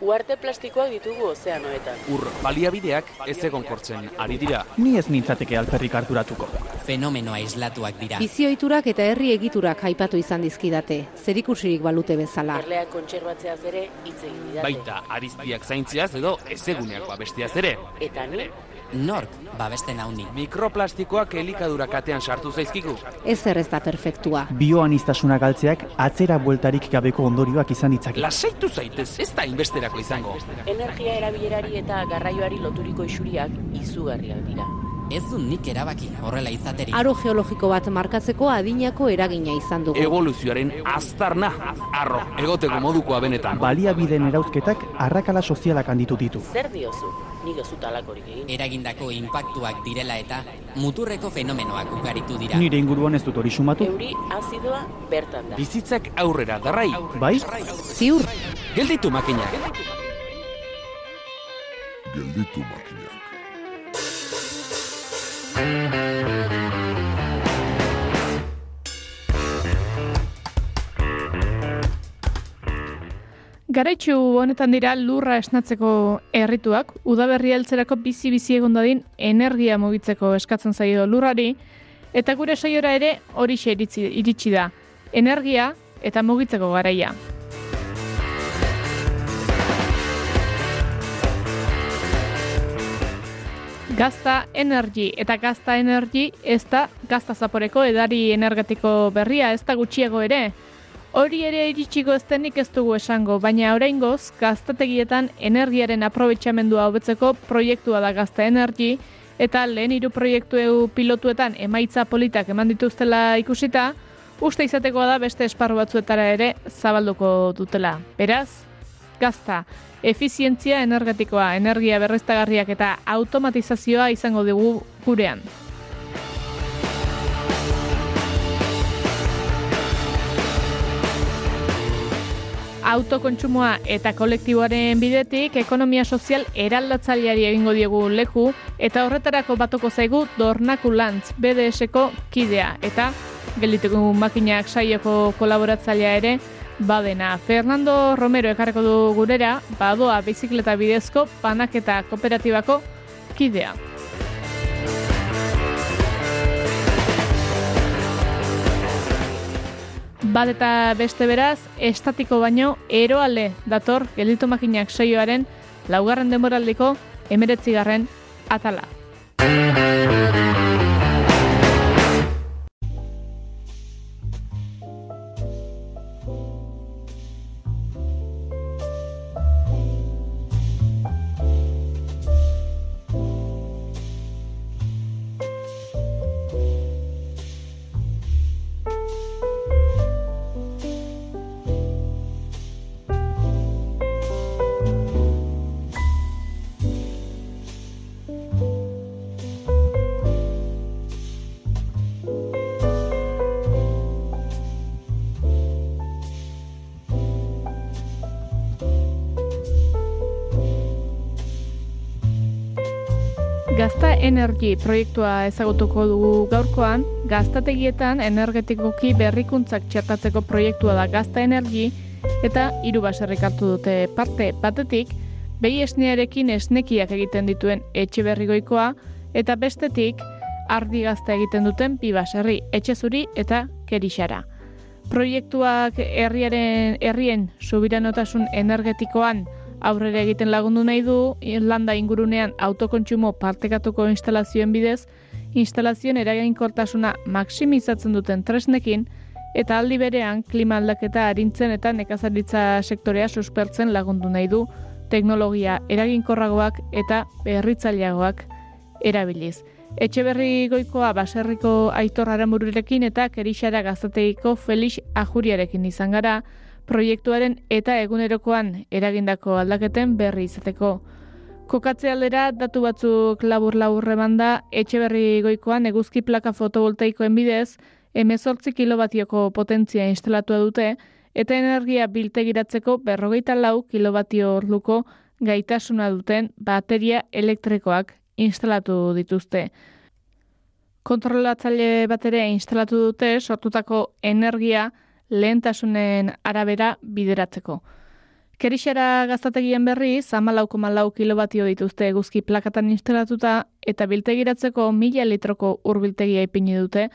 Uarte plastikoak ditugu ozeanoetan. Ur baliabideak ez egonkortzen ari dira. Ni ez nintzateke alperrik harturatuko. Fenomenoa islatuak dira. Bizioiturak eta herri egiturak aipatu izan dizkidate, zerikusirik balute bezala. Erleak kontserbatzeaz ere hitz egin didate. Baita arizpiak zaintziaz edo ezeguneak babestiaz ere. Eta ni, Nork babesten hauni. Mikroplastikoak elikadura katean sartu zaizkigu. Ez ez da perfektua. Bioanistasuna galtzeak atzera bueltarik gabeko ondorioak izan ditzake. Lasaitu zaitez, ez da inbesterako izango. energia erabilerari eta garraioari loturiko isuriak izugarriak dira. Ez du nik erabaki horrela izaterik. Aro geologiko bat markatzeko adinako eragina izan dugu. Evoluzioaren aztarna, arro, egoteko modukoa benetan. Baliabideen erauzketak arrakala sozialak handitu ditu. Zer diozu? Nik ez dut alakorik egin. Eragindako inpaktuak direla eta muturreko fenomenoak ugaritu dira. Nire inguruan ez dut hori sumatu. Euri azidoa bertan da. Bizitzak aurrera darrai. Bai? Ziur, Gelditu makinak. Gelditu makinak. Garaitxu honetan dira lurra esnatzeko errituak, udaberri heltzerako bizi-bizi egon dadin energia mugitzeko eskatzen zaio lurrari, eta gure saiora ere hori iritsi, iritsi da, energia eta mugitzeko garaia. Gazta Energy eta Gazta Energy ez da gazta zaporeko edari energetiko berria, ez da gutxiago ere. Hori ere iritsiko ez denik ez dugu esango, baina oraingoz gaztategietan energiaren aprobetxamendua hobetzeko proiektua da Gazta Energy, eta lehen hiru proiektu pilotuetan emaitza politak eman dituztela ikusita, uste izatekoa da beste esparru batzuetara ere zabalduko dutela. Beraz, gazta, efizientzia energetikoa, energia berreztagarriak eta automatizazioa izango dugu gurean. autokontsumoa eta kolektiboaren bidetik ekonomia sozial eraldatzaileari egingo diegu leku eta horretarako batoko zaigu Dornaku Lantz BDSko kidea eta geldituko makinak saioko kolaboratzailea ere badena. Fernando Romero ekarreko du gurera, badoa bizikleta bidezko panaketa kooperatibako kidea. Bat eta beste beraz, estatiko baino eroale dator gelditu makinak saioaren laugarren denboraldiko emeretzigarren atala. Gazta Energy proiektua ezagutuko dugu gaurkoan, gaztategietan energetikoki berrikuntzak txertatzeko proiektua da Gazta Energy eta hiru baserrik hartu dute parte batetik, behi esnearekin esnekiak egiten dituen etxe berrigoikoa eta bestetik ardi gazta egiten duten bi baserri etxe zuri eta kerixara. Proiektuak herriaren herrien subiranotasun energetikoan aurrera egiten lagundu nahi du, landa ingurunean autokontsumo partekatuko instalazioen bidez, instalazioen eraginkortasuna maksimizatzen duten tresnekin, eta aldi berean klima aldaketa arintzen eta nekazaritza sektorea suspertzen lagundu nahi du teknologia eraginkorragoak eta berritzaileagoak erabiliz. Etxe berri goikoa baserriko aitor aramururekin eta kerixara gaztateiko Felix Ajuriarekin izan gara, proiektuaren eta egunerokoan eragindako aldaketen berri izateko. Kokatze aldera datu batzuk labur laburre banda etxe berri goikoan eguzki plaka fotovoltaikoen bidez, emezortzi kilobatioko potentzia instalatua dute, eta energia biltegiratzeko berrogeita lau kilobatio orduko gaitasuna duten bateria elektrikoak instalatu dituzte. Kontrolatzaile bat ere instalatu dute sortutako energia lehentasunen arabera bideratzeko. Kerixera gaztategien berri, zamalauko malau kilobatio dituzte eguzki plakatan instalatuta eta biltegiratzeko mila litroko urbiltegia ipini dute,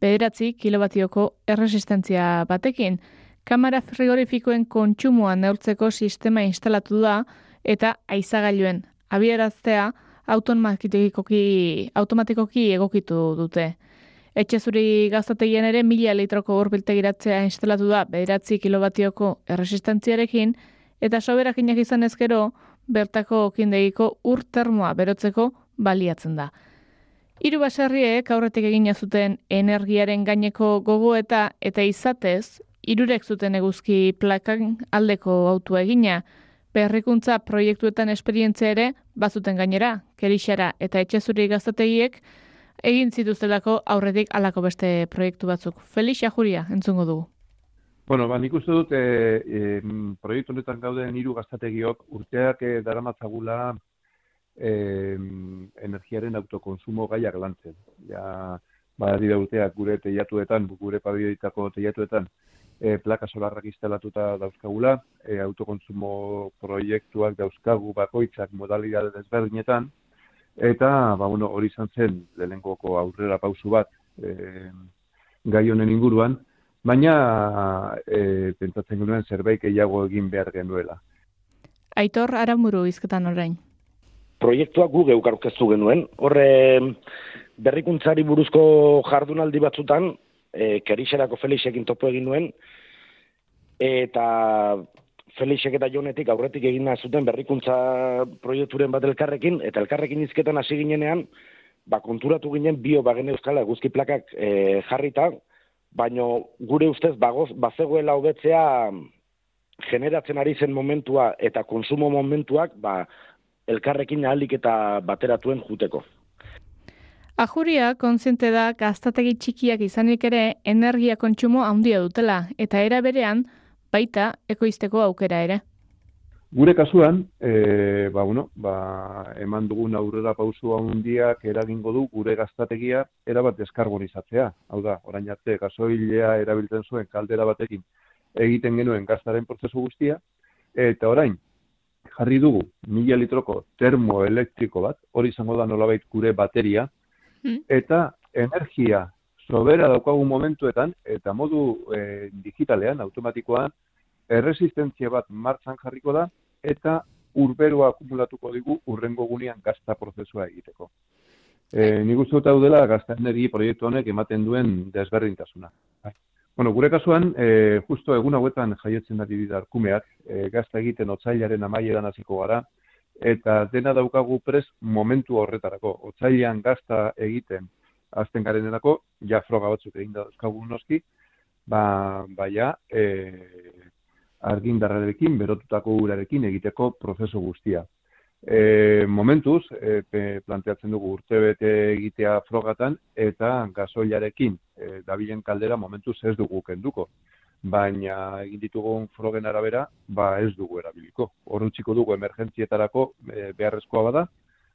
bederatzi kilobatioko erresistentzia batekin. Kamara frigorifikoen kontsumoa neurtzeko sistema instalatu da eta aizagailuen abieraztea automatikoki, automatikoki egokitu dute. Etxe zuri gaztategien ere mila litroko urbiltegiratzea instalatu da bederatzi kilobatioko erresistentziarekin eta soberakinak izan ezkero bertako okindegiko ur termoa berotzeko baliatzen da. Hiru baserriek aurretik egina zuten energiaren gaineko gogoeta eta izatez, hirurek zuten eguzki plakan aldeko autua egina, berrikuntza proiektuetan esperientzia ere bazuten gainera, kerixara eta etxezuri gaztategiek egin zituztelako aurretik alako beste proiektu batzuk. Felix Jajuria, entzungo dugu. Bueno, ba, nik uste dut, e, e, proiektu honetan gauden hiru gaztategiok urteak e, daramatzagula e, energiaren autokonsumo gaiak lantzen. Ja, ba, dira urteak gure teiatuetan, gure pabioitako teiatuetan, e, plaka solarrak instalatuta dauzkagula, e, autokontsumo proiektuak dauzkagu bakoitzak modalidade desberdinetan, eta ba, bueno, hori izan zen lehenkoko aurrera pausu bat e, gai honen inguruan, baina e, pentsatzen genuen zerbait gehiago egin behar genuela. Aitor, aramuru izketan orain. Proiektua gu geuk aurkeztu genuen. Horre berrikuntzari buruzko jardunaldi batzutan, e, kerixerako Felixekin topo egin nuen, eta Felixek eta Jonetik aurretik egin zuten berrikuntza proiekturen bat elkarrekin, eta elkarrekin izketan hasi ginenean, ba, konturatu ginen bio bagen euskala guzki plakak e, jarrita, baino gure ustez bagoz, bazegoela hobetzea generatzen ari zen momentua eta konsumo momentuak ba, elkarrekin ahalik eta bateratuen juteko. Ajuria kontziente da gaztategi txikiak izanik ere energia kontsumo handia dutela eta era berean baita ekoizteko aukera ere. Gure kasuan, e, ba, bueno, ba, eman dugun aurrera pausu handiak eragingo du gure gaztategia erabat deskarbonizatzea. Hau da, orain arte gasoilea erabiltzen zuen kaldera batekin egiten genuen gaztaren prozesu guztia, eta orain, jarri dugu mila litroko termoelektriko bat, hori izango da nolabait gure bateria, Hmm. eta energia sobera daukagun momentuetan eta modu e, digitalean, automatikoan, erresistentzia bat martzan jarriko da eta urberoa akumulatuko digu urrengo gunean gazta prozesua egiteko. E, dut hau dela gazta energi proiektu honek ematen duen desberdintasuna. Bueno, gure kasuan, e, justo egun hauetan jaiotzen ari dira arkumeak, e, gazta egiten otzailaren amaieran hasiko gara, eta dena daukagu pres momentu horretarako. Otzailean gazta egiten azten garenenako, ja froga batzuk egin da dauzkagu noski, ba, baia e, argindarrarekin, berotutako urarekin egiteko prozesu guztia. E, momentuz, e, planteatzen dugu urtebete egitea frogatan, eta gasoilarekin e, dabilen kaldera momentuz ez dugu kenduko baina egin ditugun frogen arabera, ba ez dugu erabiliko. Horrutziko dugu emergentzietarako e, beharrezkoa bada,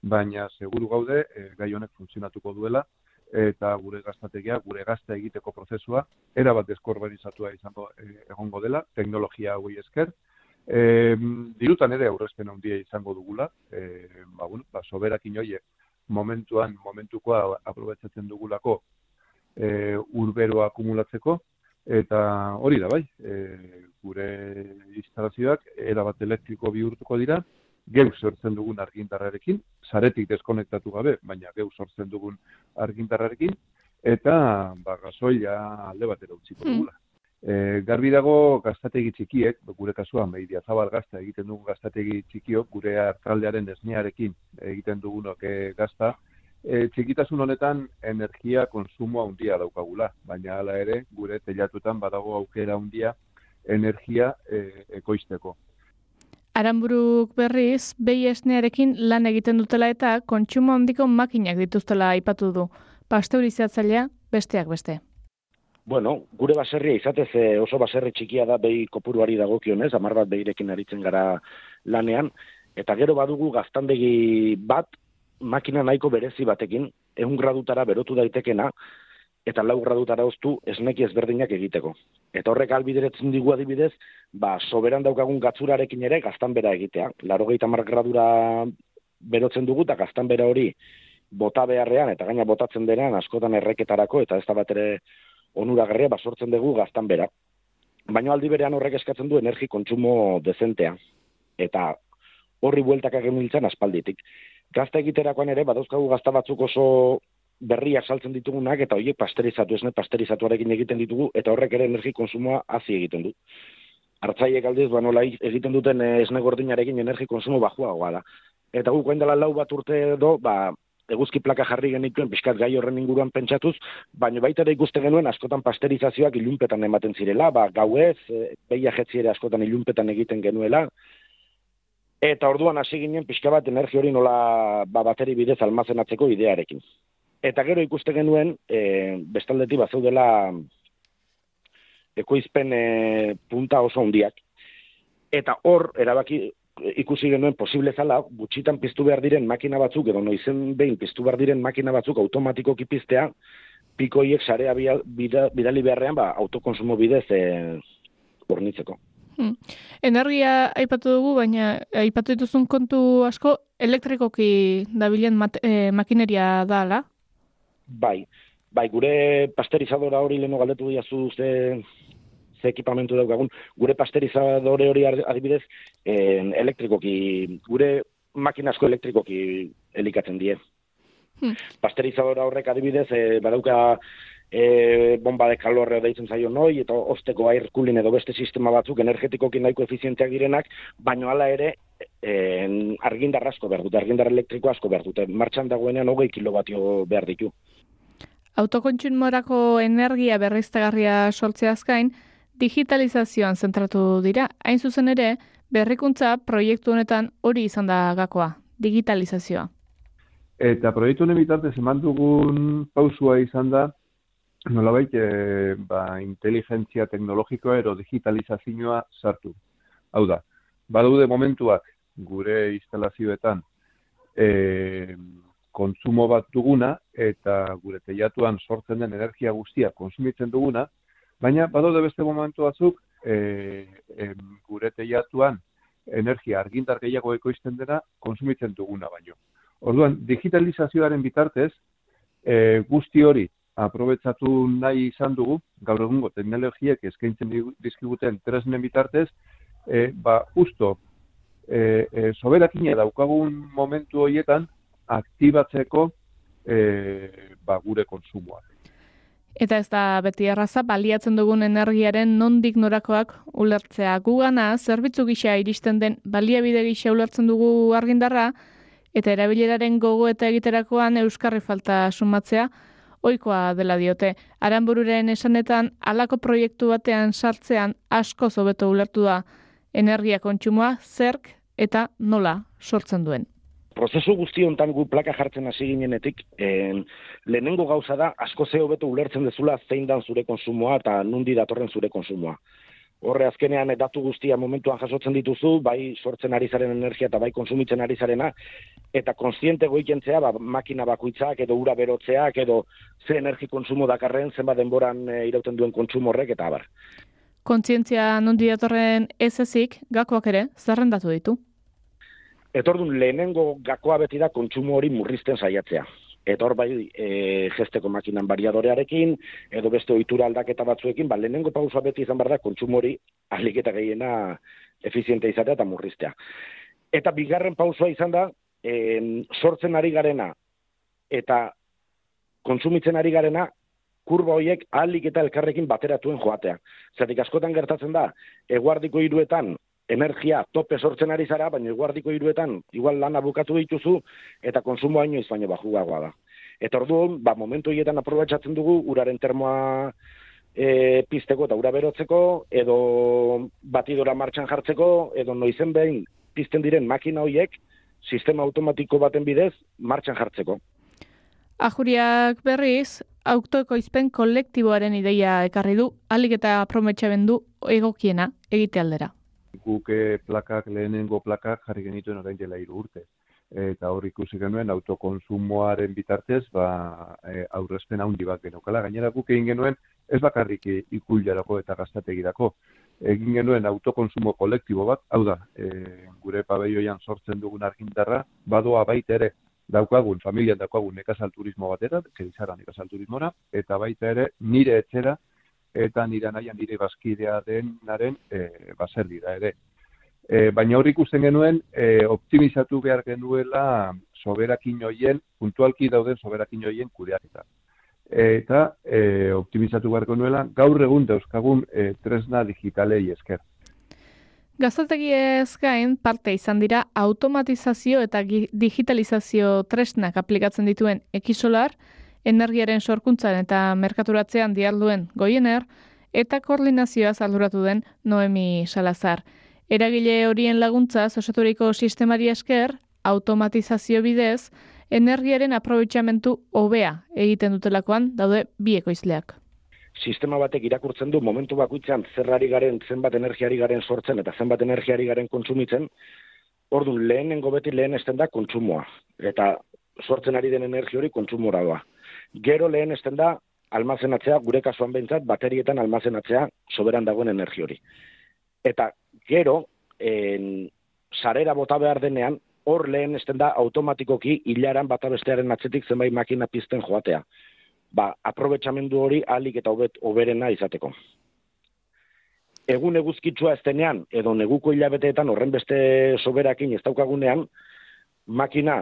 baina seguru gaude e, gai honek funtzionatuko duela, eta gure gaztategia, gure gazta egiteko prozesua, erabat deskorrenizatua izango e, egongo dela, teknologia hauei esker, e, dirutan ere aurrezpen handia izango dugula, e, ba, bueno, ba, soberak inoie momentuan, momentukoa aprobetsatzen dugulako e, urberoa akumulatzeko, Eta hori da bai, e, gure instalazioak erabat elektriko bihurtuko dira, geu sortzen dugun argintarrarekin, saretik deskonektatu gabe, baina geu sortzen dugun argintarrarekin, eta ba, gasoila alde batera utziko hmm. dugula. E, garbi dago gaztategi txikiek, gure kasuan, mehidia zabal gazta egiten dugun gaztategi txikiok, gure hartaldearen esnearekin egiten dugunok e, gazta, e, txikitasun honetan energia konsumo handia daukagula, baina hala ere gure telatuetan badago aukera handia energia e, ekoizteko. Aranburuk berriz, behi esnearekin lan egiten dutela eta kontsumo handiko makinak dituztela aipatu du. Pasteurizatzailea besteak beste. Bueno, gure baserria izatez e, oso baserri txikia da behi kopuruari dagokionez, amar bat behirekin aritzen gara lanean, eta gero badugu gaztandegi bat makina nahiko berezi batekin, egun gradutara berotu daitekena, eta lau gradutara oztu esneki ezberdinak egiteko. Eta horrek albideretzen digu adibidez, ba, soberan daukagun gatzurarekin ere gaztan bera egitea. Laro gehieta gradura berotzen dugu, eta gaztan bera hori bota beharrean, eta gaina botatzen denean askotan erreketarako, eta ez da bat ere onuragarria, ba, sortzen dugu gaztan bera. Baina aldi berean horrek eskatzen du energi kontsumo dezentea. Eta horri bueltak egin aspalditik. Gazta egiterakoan ere, badauzkagu gazta batzuk oso berriak saltzen ditugunak eta horiek pasterizatu esne pasterizatuarekin egiten ditugu eta horrek ere energi konsumoa hazi egiten du. Artzaiek aldiz ba nola egiten duten eh, esne gordinarekin energi konsumo bajuagoa da. Eta guk dela lau bat urte edo, ba, eguzki plaka jarri genituen pixkat gai horren inguruan pentsatuz, baina baita ere ikuste genuen askotan pasterizazioak ilunpetan ematen zirela, ba, gauez, e, behia jetzi ere askotan ilunpetan egiten genuela, eta orduan hasi ginen pixka bat energi hori nola ba, bateri bidez almazenatzeko idearekin. Eta gero ikuste genuen, e, bestaldetik bat zeudela ekoizpen e, punta oso handiak. Eta hor, erabaki ikusi genuen posible zala, gutxitan piztu behar diren makina batzuk, edo noizen behin piztu behar diren makina batzuk automatikoki piztea, pikoiek sarea bidali beharrean, ba, autokonsumo bidez e, ornitzeko. Hmm. Energia aipatu dugu, baina aipatu dituzun kontu asko elektrikoki dabilen e, makineria da, ala? Bai, bai, gure pasterizadora hori leheno galdetu diazu ze, ze ekipamentu daukagun, gure pasterizadore hori adibidez en, elektrikoki, gure makinasko elektrikoki elikatzen die. Hmm. Pasterizadora horrek adibidez, e, badauka e, bomba de kalorre deitzen zaio noi, eta osteko air cooling edo beste sistema batzuk energetikoki nahiko efizienteak direnak, baino hala ere en, argindar asko behar dute, argindar elektriko asko behar dute. Martxan dagoenean hogei kilobatio behar ditu. Autokontsummorako energia berriztagarria sortzeaz gain, digitalizazioan zentratu dira. Hain zuzen ere, berrikuntza proiektu honetan hori izan da gakoa, digitalizazioa. Eta proiektu honen bitartez eman dugun pausua izan da, nolabait, e, ba, inteligentzia teknologikoa ero digitalizazioa sartu. Hau da, badude momentuak gure instalazioetan e, kontsumo bat duguna eta gure teiatuan sortzen den energia guztia konsumitzen duguna, baina badaude beste momentu batzuk e, e, gure teiatuan energia argindar gehiago ekoizten dena konsumitzen duguna baino. Orduan, digitalizazioaren bitartez, e, guzti hori aprobetsatu nahi izan dugu, gaur egungo teknologiek eskaintzen dizkiguten tresnen bitartez, e, ba, justo, e, e, soberakine daukagun momentu horietan, aktibatzeko e, ba, gure konsumoak. Eta ez da beti erraza baliatzen dugun energiaren nondik norakoak ulertzea. Gugana, zerbitzu gisa iristen den baliabide gisa ulertzen dugu argindarra, eta erabileraren gogo eta egiterakoan euskarri falta sumatzea, oikoa dela diote. Aranbururen esanetan, alako proiektu batean sartzean asko zobeto ulertu da energia kontsumoa, zerk eta nola sortzen duen prozesu guzti hontan gu plaka jartzen hasi ginenetik, en, lehenengo gauza da, asko ze hobeto ulertzen dezula zein dan zure konsumoa eta nundi datorren zure konsumoa. Horre azkenean datu guztia momentuan jasotzen dituzu, bai sortzen ari zaren energia eta bai konsumitzen ari zarena, eta konstiente goikentzea, ba, makina bakuitzak edo ura berotzeak edo ze energi konsumo dakarren zenba denboran e, irauten duen kontsumo horrek eta bar. Kontzientzia nundi datorren ez ezik, gakoak ere, zerrendatu ditu? Etordun lehenengo gakoa beti da kontsumo hori murrizten saiatzea. Eta hor bai e, gesteko makinan bariadorearekin, edo beste ohitura aldaketa batzuekin, ba, lehenengo pausa beti izan behar da kontsumo hori ahliketa gehiena efiziente izatea eta murriztea. Eta bigarren pausua izan da, e, sortzen ari garena eta kontsumitzen ari garena, kurba horiek ahalik eta elkarrekin bateratuen joatea. Zatik askotan gertatzen da, eguardiko hiruetan energia tope sortzen ari zara, baina iguardiko hiruetan igual lana bukatu dituzu eta konsumo baino bajugagoa da. Eta orduan, ba, momentu hietan aprobetsatzen dugu uraren termoa e, pizteko eta ura berotzeko, edo batidora martxan jartzeko, edo noizen behin pizten diren makina horiek, sistema automatiko baten bidez, martxan jartzeko. Ajuriak berriz, autoekoizpen kolektiboaren ideia ekarri du, alik eta prometxaben du egokiena egite aldera guke plakak lehenengo plakak jarri genituen orain dela hiru urte. eta hor ikusi genuen autokonsumoaren bitartez ba, e, aurrezpen handi bat genukala. Gainera guk egin genuen ez bakarrik ikullarako eta gaztategirako. Egin genuen autokonsumo kolektibo bat, hau da, e, gure pabeioian sortzen dugun argindarra, badoa baita ere daukagun, familian daukagun nekazal turismo batera, kerizara nekazal turismora, eta baita ere nire etxera, eta nire naia nire bazkidea denaren e, baser dira ere. E, baina hor ikusten genuen, e, optimizatu behar genuela soberakin hoien, puntualki dauden soberakin hoien kudeaketa. Eta e, optimizatu behar genuela, gaur egun dauzkagun e, tresna digitalei esker. Gaztategi ez gain parte izan dira automatizazio eta digitalizazio tresnak aplikatzen dituen ekisolar, energiaren sorkuntzan eta merkaturatzean dialduen goiener, eta koordinazioa zalduratu den Noemi Salazar. Eragile horien laguntza osaturiko sistemari esker, automatizazio bidez, energiaren aprobetxamentu hobea egiten dutelakoan daude bi ekoizleak. Sistema batek irakurtzen du momentu bakoitzean zerrari garen, zenbat energiari garen sortzen eta zenbat energiari garen kontsumitzen, ordun lehenengo beti lehen esten da kontsumoa. Eta sortzen ari den energi hori kontsumora doa. Gero lehen esten da almazenatzea, gure kasuan behintzat, baterietan almazenatzea soberan dagoen energi hori. Eta gero, en, sarera bota behar denean, hor lehen esten da automatikoki hilaran bata bestearen atzetik zenbait makina pizten joatea. Ba, aprobetsamendu hori alik eta hobet oberena izateko. Egun eguzkitsua ez denean, edo neguko hilabeteetan horren beste soberakin ez daukagunean, makina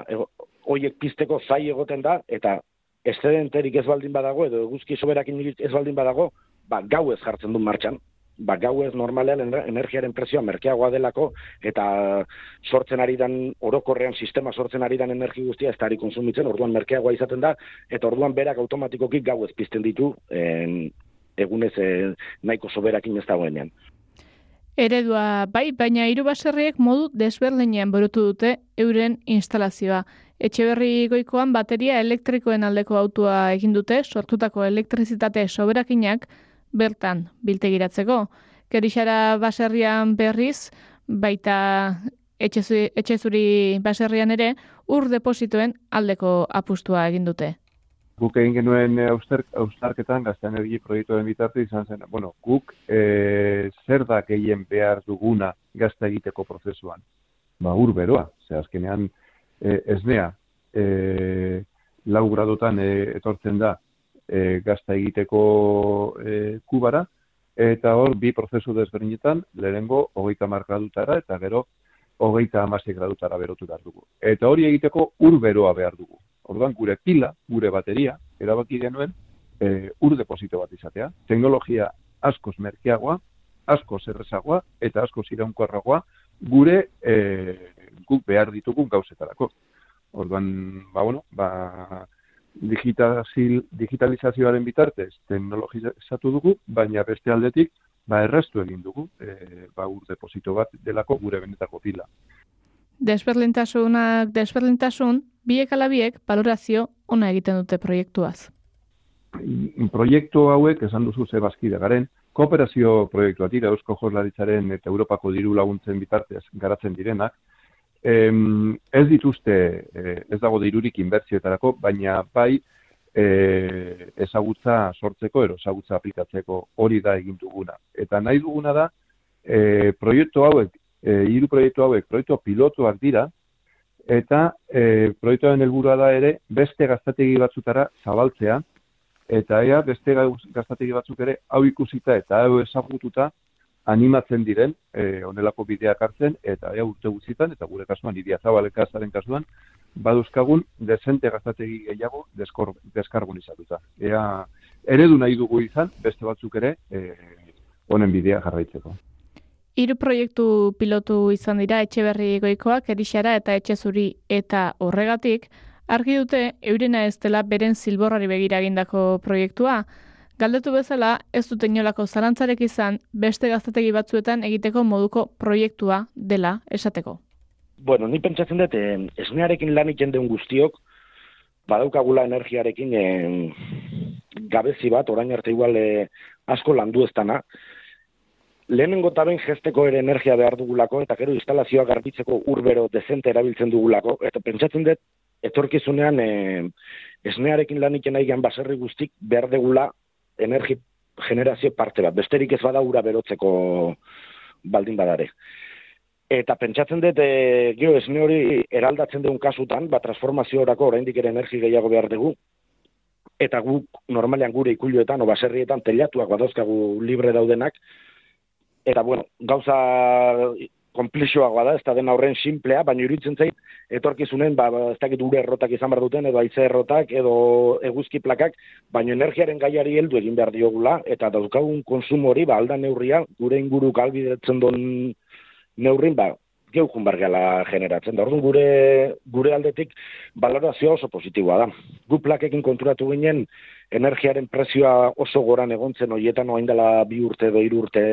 hoiek pizteko zai egoten da, eta eszedenterik ez baldin badago, edo eguzki soberakin ez baldin badago, ba, gau ez jartzen du martxan, ba, gau ez normalean energiaren prezioa merkeagoa delako, eta sortzen ari dan, orokorrean sistema sortzen ari dan energi guztia ez ari konsumitzen, orduan merkeagoa izaten da, eta orduan berak automatikoki gau ez pizten ditu, en, egunez e, nahiko soberakin ez dagoenean. Eredua, bai, baina hiru baserriek modu desberdinean borutu dute euren instalazioa. Etxeberri goikoan bateria elektrikoen aldeko autua egin dute, sortutako elektrizitate soberakinak, bertan biltegiratzeko. Kerixara baserrian berriz, baita etxezuri baserrian ere, ur depositoen aldeko apustua egin dute. Guk egin genuen austarketan gazte energi proiektuen bitarte izan zen. Bueno, guk e, zer da gehien behar duguna gazta egiteko prozesuan. Ba, ur beroa. Zer, azkenean, e, esnea, e, lau gradotan e, etortzen da e, gazta egiteko e, kubara, eta hor bi prozesu desberdinetan, lehenengo hogeita mar gradutara, eta gero hogeita amasek gradutara berotu behar dugu. Eta hori egiteko ur beroa behar dugu. Orduan, gure pila, gure bateria, erabaki genuen, e, ur deposito bat izatea. Teknologia askoz merkeagoa, asko zerrezagoa, eta asko ziraunkorragoa, gure e, guk behar ditugun gauzetarako. Orduan, ba, bueno, ba, digitalizazioaren bitartez teknologizatu dugu, baina beste aldetik ba errestu egin dugu, e, ba ur deposito bat delako gure benetako pila. Desberdintasunak desberdintasun, biek alabiek balorazio ona egiten dute proiektuaz. Proiektu hauek, esan duzu ze bazkide garen, kooperazio proiektua dira Eusko Jorlaritzaren eta Europako diru laguntzen bitartez garatzen direnak, em, ez dituzte, eh, ez dago dirurik inbertzioetarako, baina bai e, ezagutza sortzeko, ero ezagutza aplikatzeko hori da egin duguna. Eta nahi duguna da, e, proiektu hauek, e, proiektu hauek, proiektu pilotuak dira, eta e, proiektuaren helburua da ere beste gaztategi batzutara zabaltzea, eta ea beste gaztategi batzuk ere hau ikusita eta hau ezagututa animatzen diren e, onelako bideak hartzen eta ea urte gutxitan eta gure kasuan idia zabaleka zaren kasuan baduzkagun desente gaztategi gehiago deskarbonizatuta. Ea eredu nahi dugu izan beste batzuk ere e, honen bidea jarraitzeko. Hiru proiektu pilotu izan dira etxeberri goikoak erixara eta etxezuri eta horregatik, argi dute eurena ez dela beren zilborrari begira egindako proiektua, Galdetu bezala, ez dute inolako zalantzarek izan beste gaztetegi batzuetan egiteko moduko proiektua dela esateko. Bueno, ni pentsatzen dut, esnearekin lan iten den guztiok, badaukagula energiarekin eh, gabezi bat, orain arte igual eh, asko landu ez dana, lehenengo eta behin gesteko ere energia behar dugulako, eta gero instalazioa garbitzeko urbero dezente erabiltzen dugulako, eta pentsatzen dut, etorkizunean e, esnearekin lan iken nahi baserri guztik behar degula energi generazio parte bat, besterik ez bada ura berotzeko baldin badare. Eta pentsatzen dut, e, gero esne hori eraldatzen dugun kasutan, ba, transformazio orako oraindik ere energi gehiago behar dugu, eta guk normalean gure ikuluetan, o baserrietan, telatuak badozkagu libre daudenak, eta bueno, gauza konplexioagoa da, ez da den aurren simplea, baina iruditzen zait, etorkizunen, ba, ez dakit ure errotak izan behar duten, edo aize errotak, edo eguzki plakak, baina energiaren gaiari heldu egin behar diogula, eta dauzkagun konsumo hori, ba, alda neurria, gure inguru kalbidetzen don neurrin, ba, geukun bargala generatzen. Da, orduan gure, gure aldetik balorazioa oso positiboa da. Gu plakekin konturatu ginen, energiaren prezioa oso goran egontzen, oietan oain dela bi urte, edo hiru urte,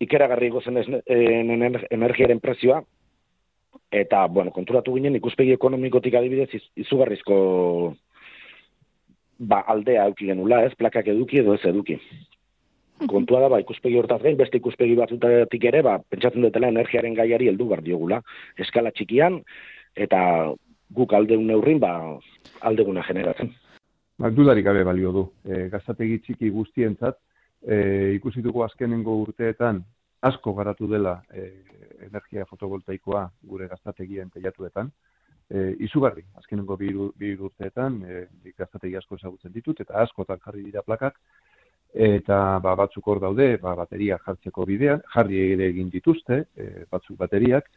ikeragarri gozen energiaren prezioa, eta, bueno, konturatu ginen, ikuspegi ekonomikotik adibidez, izugarrizko ba, aldea auki genula, ez, plakak eduki edo ez eduki. Kontua da, ba, ikuspegi hortaz gain, beste ikuspegi batzutatik ere, ba, pentsatzen dutela energiaren gaiari heldu bar diogula, eskala txikian, eta guk aldeun neurrin, ba, aldeguna generatzen. Ba, dudarik gabe balio du. E, gazategi txiki guztientzat, e, ikusi dugu azkenengo urteetan asko garatu dela e, energia fotovoltaikoa gure gaztategien teilatuetan. E, izugarri, azkenengo bi, bi urteetan, e, gaztategi asko ezagutzen ditut, eta askotan jarri dira plakak, eta ba, batzuk hor daude, ba, bateria jartzeko bidean, jarri ere egin dituzte, e, batzuk bateriak,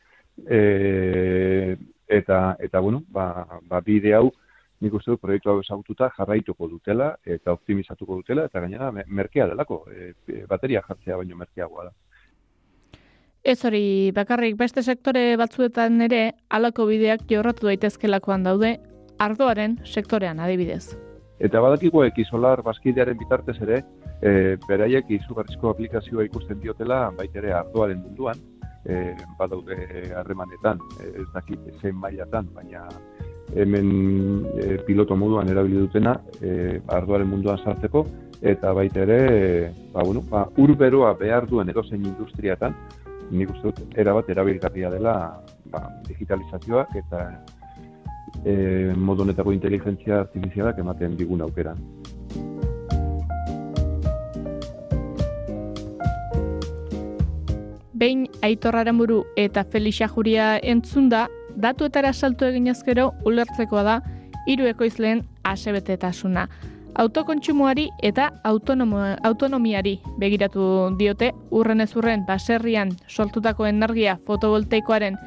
e, eta, eta bueno, ba, ba bide hau, nik uste dut proiektu hau ezagututa jarraituko dutela eta optimizatuko dutela eta gainera merkea delako, e, bateria jartzea baino merkeagoa da. Ez hori, bakarrik beste sektore batzuetan ere halako bideak jorratu daitezkelakoan daude ardoaren sektorean adibidez. Eta badakiko ekisolar baskidearen bitartez ere, e, beraiek izugarrizko aplikazioa ikusten diotela baitere ardoaren munduan, e, badaude harremanetan, ez dakit zen mailatan, baina hemen e, piloto moduan erabili dutena e, ardoaren munduan sartzeko eta baita ere e, ba, bueno, ba, urberoa behar duen edozein industriatan nik uste dut erabat erabilgarria dela ba, digitalizazioak eta e, modu honetako inteligentzia artifizialak ematen digun aukeran. Behin Aitorraren buru eta Felixa Juria entzunda, datuetara salto egin ezkero ulertzekoa da hiru ekoizleen asebetetasuna. Autokontsumoari eta autonomiari begiratu diote urren urren baserrian soltutako energia fotovoltaikoaren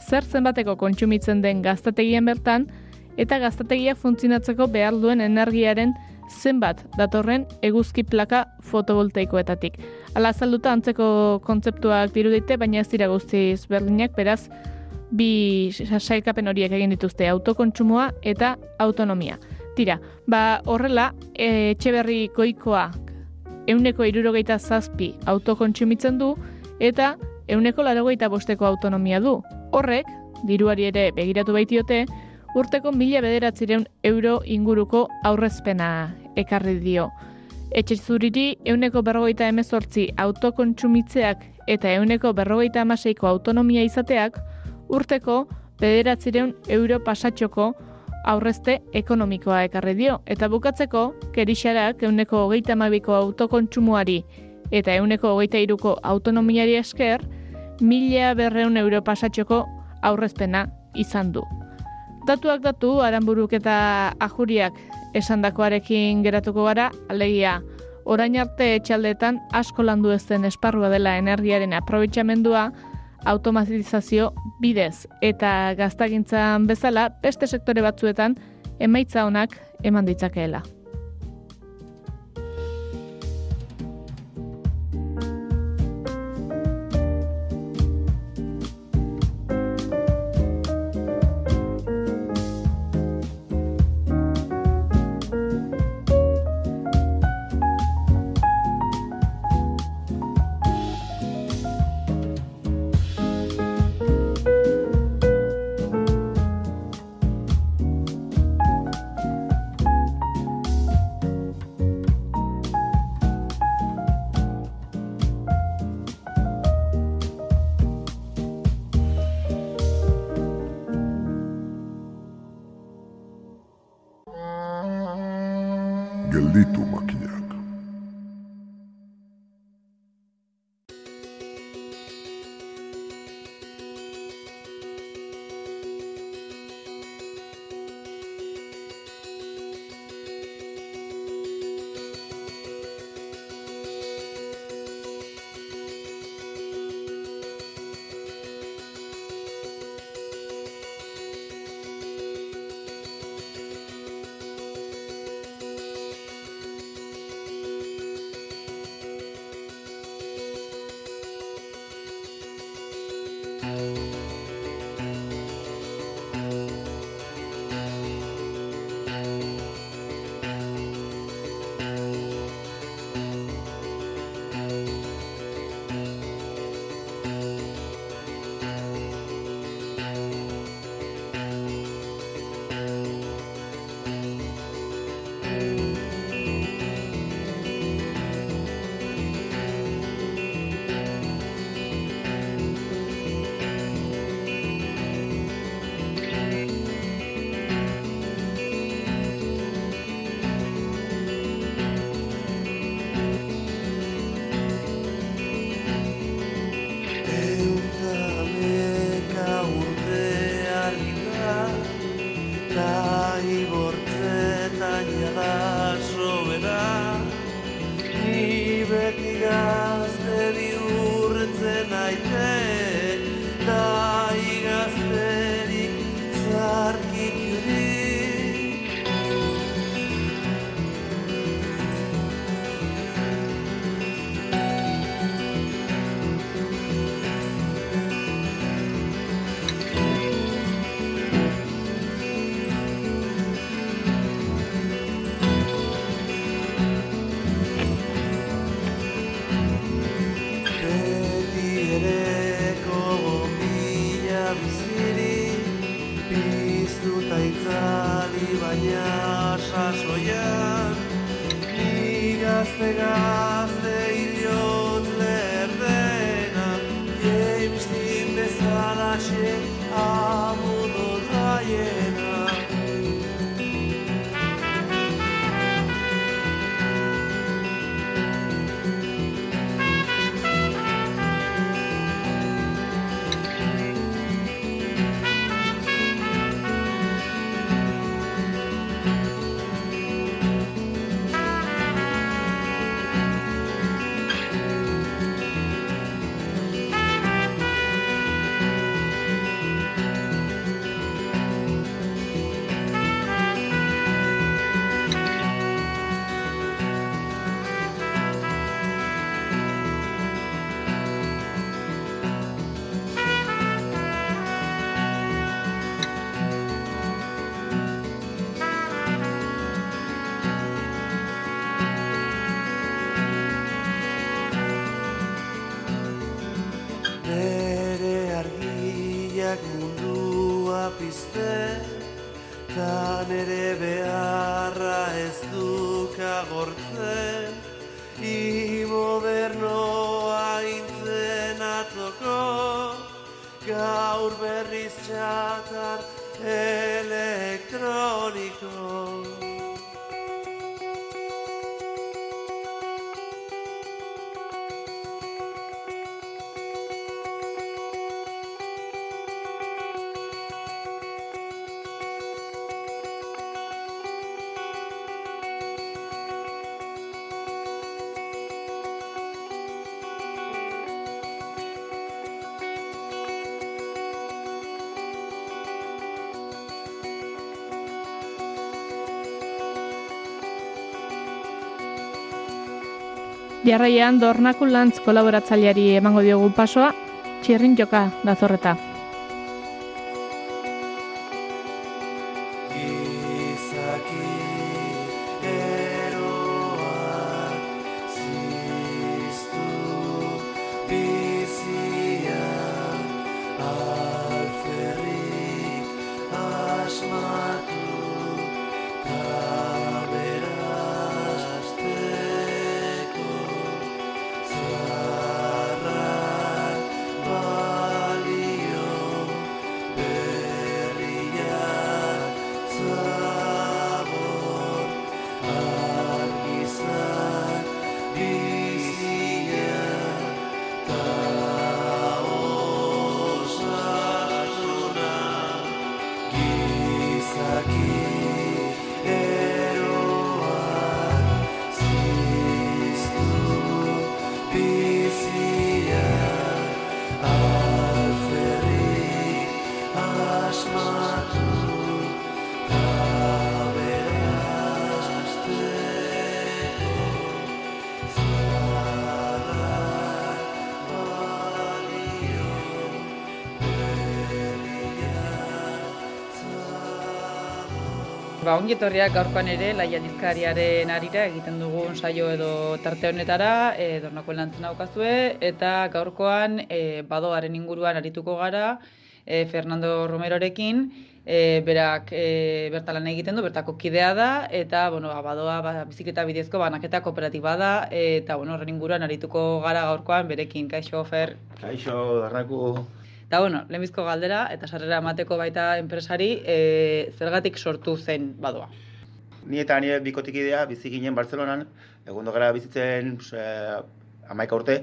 zer zenbateko kontsumitzen den gaztategien bertan eta gaztategia funtzionatzeko behar duen energiaren zenbat datorren eguzki plaka fotovoltaikoetatik. Ala salduta antzeko kontzeptuak dirudite, baina ez dira guztiz berlinak, beraz, bi sailkapen horiek egin dituzte autokontsumoa eta autonomia. Tira, ba horrela, etxe berri koikoa euneko irurogeita zazpi autokontsumitzen du eta euneko larogeita bosteko autonomia du. Horrek, diruari ere begiratu baitiote, urteko mila bederatzireun euro inguruko aurrezpena ekarri dio. Etxe zuriri euneko berrogeita emezortzi autokontsumitzeak eta euneko berrogeita amaseiko autonomia izateak, urteko bederatzireun euro pasatxoko aurrezte ekonomikoa ekarri dio. Eta bukatzeko, kerixarak euneko hogeita amabiko autokontsumuari eta euneko hogeita iruko autonomiari esker, mila berreun euro pasatxoko aurrezpena izan du. Datuak datu, aranburuk eta ajuriak esandakoarekin geratuko gara, alegia, orain arte etxaldetan asko landu ezten esparrua dela energiaren aprobetxamendua, automatizazio bidez eta gaztagintzan bezala beste sektore batzuetan emaitza honak eman ditzakeela. Jarraian Dornakulantz kolaboratzaileari emango diogu pasoa, txirrin joka dazorreta. Ba, ongi etorriak gaurkoan ere, laia dizkariaren arira egiten dugun saio edo tarte honetara, e, dornako lantzen aukazue, eta gaurkoan e, badoaren inguruan arituko gara, e, Fernando Romerorekin, e, berak e, bertalan egiten du, bertako kidea da, eta bueno, ba, badoa ba, biziketa bidezko banaketa kooperatiba da, eta bueno, horren inguruan arituko gara gaurkoan berekin, kaixo, Fer? Kaixo, darraku. Eta, bueno, lehenbizko galdera, eta sarrera emateko baita enpresari, e, zergatik sortu zen badoa. Ni eta nire bikotik idea, bizi ginen Barcelonan, egundo gara bizitzen e, amaika urte,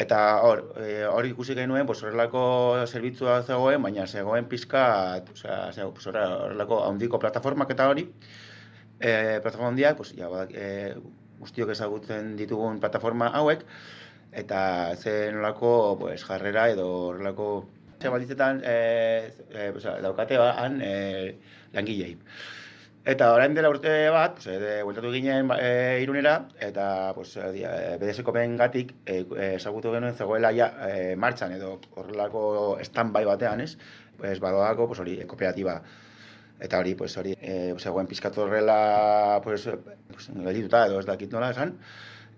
eta hor, e, hor ikusi genuen, pues, horrelako zerbitzua zegoen, baina zegoen pizka, osea, horrelako handiko plataformak eta hori, e, plataforma handiak, pues, ja, e, guztiok ezagutzen ditugun plataforma hauek, eta zen nolako pues, jarrera edo horrelako ze balditzetan e, e, oza, daukate han e, langilei. Eta orain dela urte bat, pues, e, bueltatu ginen e, irunera, eta pues, e, BDS kopen gatik ezagutu genuen zegoela ja, e, martxan edo horrelako stand-by batean, ez? Pues, badoako, pues, hori, kooperatiba. Eta hori, pues, hori, e, zegoen pizkatu horrela, pues, pues, edo ez dakit nola esan,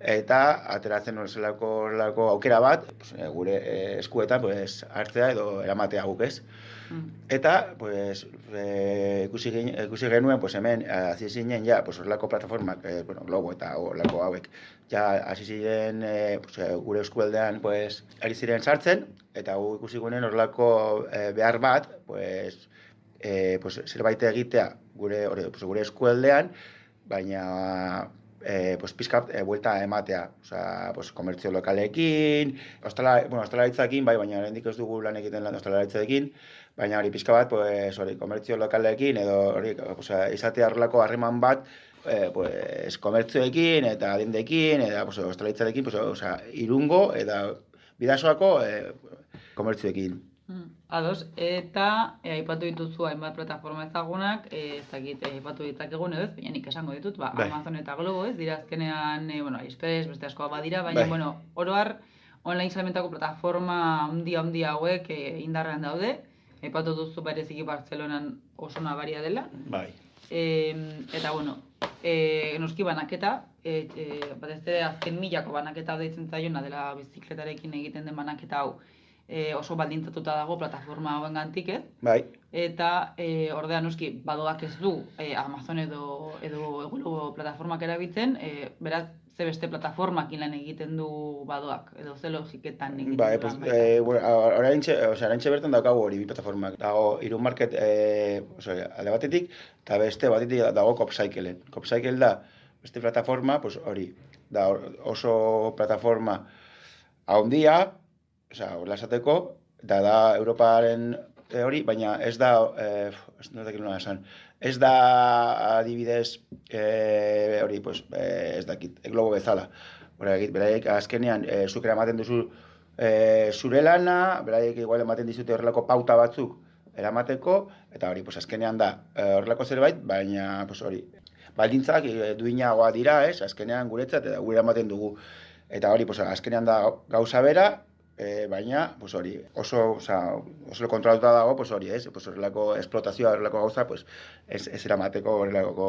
eta ateratzen horrelako aukera bat pues, eh, gure eh, eskuetan pues, hartzea edo eramatea guk ez. Mm. Eta pues, e, ikusi, ikusi genuen pues, hemen hasi zinen ja pues, horrelako plataformak, e, bueno, logo eta horrelako hauek, ja hasi ziren e, pues, gure eskualdean pues, ari ziren sartzen, eta gu ikusi genuen horrelako e, behar bat, pues, e, pues, zerbait egitea gure, pues, gure eskualdean, baina eh, pues, pizkat e, buelta ematea. Osa, pues, komertzio lokalekin, ostala, bueno, ostalaritzakin, bai, baina hendik ez dugu lan egiten lan ostalaritzakin, baina hori pizka bat, pues, hori, komertzio lokalekin, edo hori, pues, izate harrelako harreman bat, eh, pues, komertzioekin eta adendekin, eta pues, ostalaritzarekin, pues, osa, irungo, eta bidasoako eh, komertzioekin. Mm. Ados, eta e, aipatu dituzu hainbat plataforma ezagunak, e, ez dakit, e, aipatu ditzakegun edo ez, baina nik esango ditut, ba, bai. Amazon eta Globo ez, dira azkenean, e, bueno, Express, beste askoa badira, baina, bai. bueno, oroar, online salmentako plataforma handia handia hauek e, indarrean daude, aipatu duzu bereziki Bartzelonan oso nabaria dela. Bai. E, eta, bueno, e, noski banaketa, e, e, bat ez azken milako banaketa deitzen zaiona dela bizikletarekin egiten den banaketa hau, e, oso baldintzatuta dago plataforma hauen gantik, ez? Bai. Eta e, ordean noski badoak ez du e, Amazon edo edo egulo plataformak erabiltzen, e, beraz ze beste plataformak lan egiten du badoak edo ze logiketan egiten bai, pues, eh, bueno, oraintxe, o sea, oraintxe bertan daukagu hori bi plataformak. Dago Irun Market eh, o sea, alde batetik eta beste batetik dago Copcycle. Copcycle da beste plataforma, pues hori, da oso plataforma handia, osea, hola esateko, da da Europaren eh, hori, baina ez da, eh, ez da, esan, ez da adibidez eh, hori, pues, eh, ez dakit, globo bezala. Beraiek, beraiek azkenean, eh, zukera ematen duzu eh, zure lana, beraiek igual ematen dizute horrelako pauta batzuk eramateko, eta hori, pues, azkenean da eh, horrelako zerbait, baina, pues, hori, baldintzak e, duinagoa dira, ez, azkenean guretzat, eta gure ematen dugu. Eta hori, pues, azkenean da gauza bera, e, baina pues hori oso oza, oso kontrolatuta dago pues hori ez? Pues horrelako esplotazioa horrelako gauza pues ez ez eramateko horrelako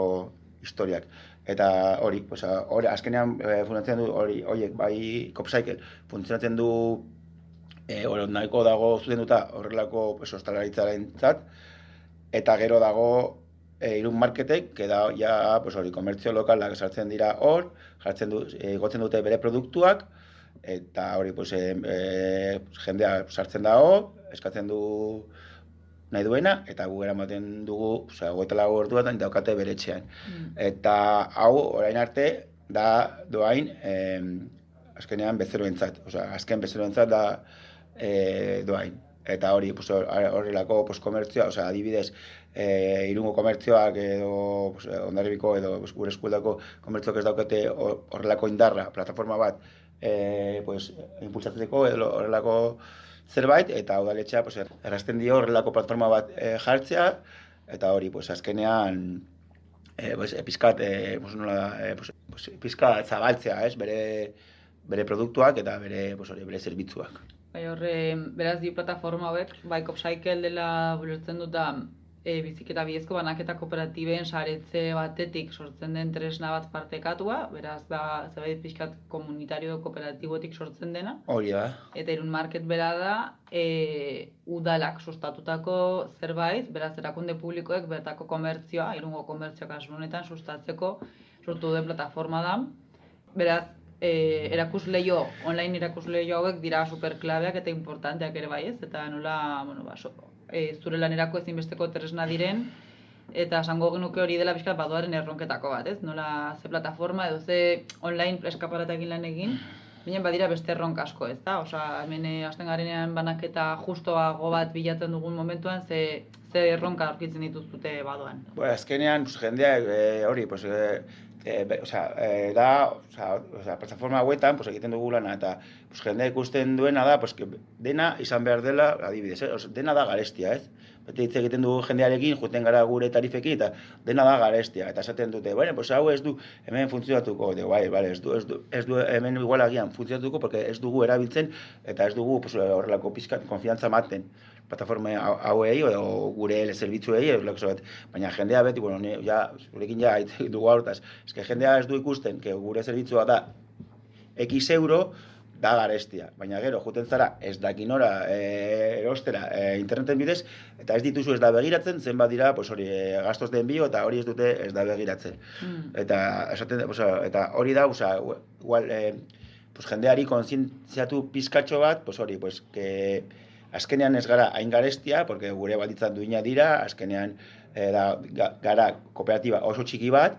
historiak. Eta hori pues hori azkenean e, funtzionatzen du hori hoiek bai copcycle funtzionatzen du eh nahiko dago zuzenduta horrelako pues ostalaritzarentzat eta gero dago e, irun marketek, da ja, pues hori, komertzio lokalak sartzen dira hor, jartzen du, e, gotzen dute bere produktuak, eta hori pues, e, e, jendea sartzen dago, eskatzen du nahi duena, eta gu eramaten dugu, osea, goeta lagu ordu bat, daukate bere etxean. Mm. Eta hau, orain arte, da doain, e, azkenean bezeroentzat, osea, azken bezeroentzat da e, doain. Eta hori, pues, horrelako pues, komertzioa, osea, adibidez, e, irungo komertzioak edo pues, ondarribiko edo pues, gure eskueldako komertzioak ez daukate horrelako indarra, plataforma bat, e, pues, impulsatzeko edo horrelako zerbait, eta udaletxea pues, errazten dio horrelako platforma bat e, jartzea, eta hori, pues, azkenean, e, pues, e, pizkat, e, pues, nola, e, pues, pues, pizkat zabaltzea, ez, bere, bere produktuak eta bere, pues, hori, bere zerbitzuak. Bai, horre, beraz, di plataforma hauek, bai, Copcycle dela bulertzen dut e, biziketa bidezko banaketa kooperatiben saretze batetik sortzen den tresna bat partekatua, beraz da zerbait pixkat komunitario kooperatibotik sortzen dena. Hori da. Eta irun market bera da, e, udalak sustatutako zerbait, beraz erakunde publikoek bertako komertzioa, irungo komertzioak asmonetan sustatzeko sortu den plataforma da. Beraz, e, erakusleio, online erakusleio hauek dira superklabeak eta importanteak ere bai ez, eta nola, bueno, ba, so, e, zure lanerako ezinbesteko tresna diren, eta esango genuke hori dela bizkat badoaren erronketako bat, ez? Nola ze plataforma edo ze online egin lan egin, Binen badira beste erronka asko, ez da? Osa, hemen eh, hasten garenean banaketa justoago bat bilatzen dugun momentuan, ze, ze erronka aurkitzen dituzute badoan. Bueno, azkenean, pues, jendea, e, hori, pues, e, e, o sea, e, da, o sea, o plataforma hauetan, pues, egiten dugu lana, eta pues, jendea ikusten duena da, pues, que dena izan behar dela, adibidez, eh? dena da garestia, ez? Beti hitz egiten dugu jendearekin, juten gara gure tarifekin, eta dena da garestia, eta esaten dute, bueno, pues hau ez du hemen funtzionatuko, de, bai, bai, ez du, ez du, ez du hemen igual agian funtzionatuko, porque ez dugu erabiltzen, eta ez dugu pues, horrelako pizkat konfiantza maten plataforma hauei edo gure zerbitzuei edo bat. Baina jendea beti, bueno, ne, ja, zurekin ja, dugu hortaz, eske jendea ez du ikusten, que gure zerbitzua da X euro, da garestia. Baina gero, juten zara, ez dakinora e, erostera e, interneten bidez, eta ez dituzu ez da begiratzen, zen dira, pues hori, e, gastos den bio, eta hori ez dute ez da begiratzen. Mm. Eta, esaten, oza, eta hori da, oza, igual, e, pues, jendeari konzientziatu pizkatxo bat, pues hori, pues, que azkenean ez gara hain garestia, porque gure balditzat duina dira, azkenean e, da, gara kooperatiba oso txiki bat,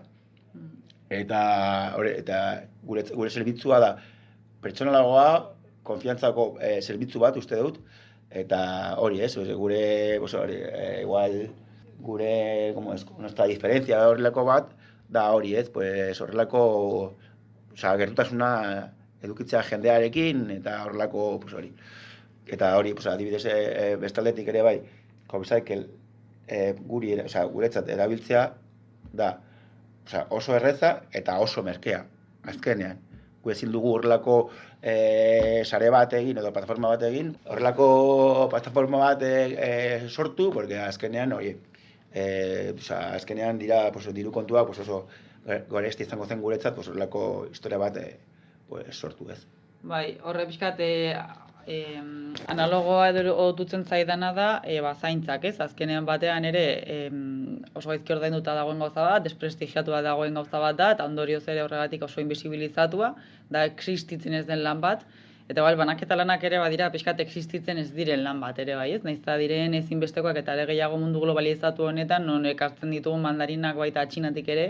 mm. eta, hori, eta gure, gure zerbitzua da, pertsonalagoa, konfiantzako e, zerbitzu bat uste dut, eta hori ez, gure, pues, hori, e, igual, gure, como es, nuestra diferencia horrelako bat, da hori ez, pues horrelako, oza, gertutasuna edukitzea jendearekin, eta horrelako, pues hori. Eta hori, pues, adibidez, e, bestaldetik ere bai, Copcycle e, guri, oza, guretzat erabiltzea, da, oza, oso erreza eta oso merkea, azkenean ezin dugu horrelako e, sare bat egin edo plataforma bat egin, horrelako plataforma bat e, sortu, porque azkenean, oie, e, oza, azkenean dira pues, diru kontua pues oso gore izango zen guretzat, pues, horrelako historia bat e, pues, sortu ez. Bai, horre pixkat, eh, analogoa edo otutzen zaidana da e, ba, zaintzak, ez? Azkenean batean ere eh, oso gaizki ordainduta dagoen gauza bat, desprestigiatua dagoen gauza bat da, eta ondorioz ere horregatik oso invisibilizatua, da existitzen ez den lan bat, Eta bai, banaketa lanak ere badira pixkat existitzen ez diren lan bat ere bai, ez? Naiz diren ezinbestekoak eta ere gehiago mundu globalizatu honetan non ekartzen ditugun mandarinak baita atxinatik ere,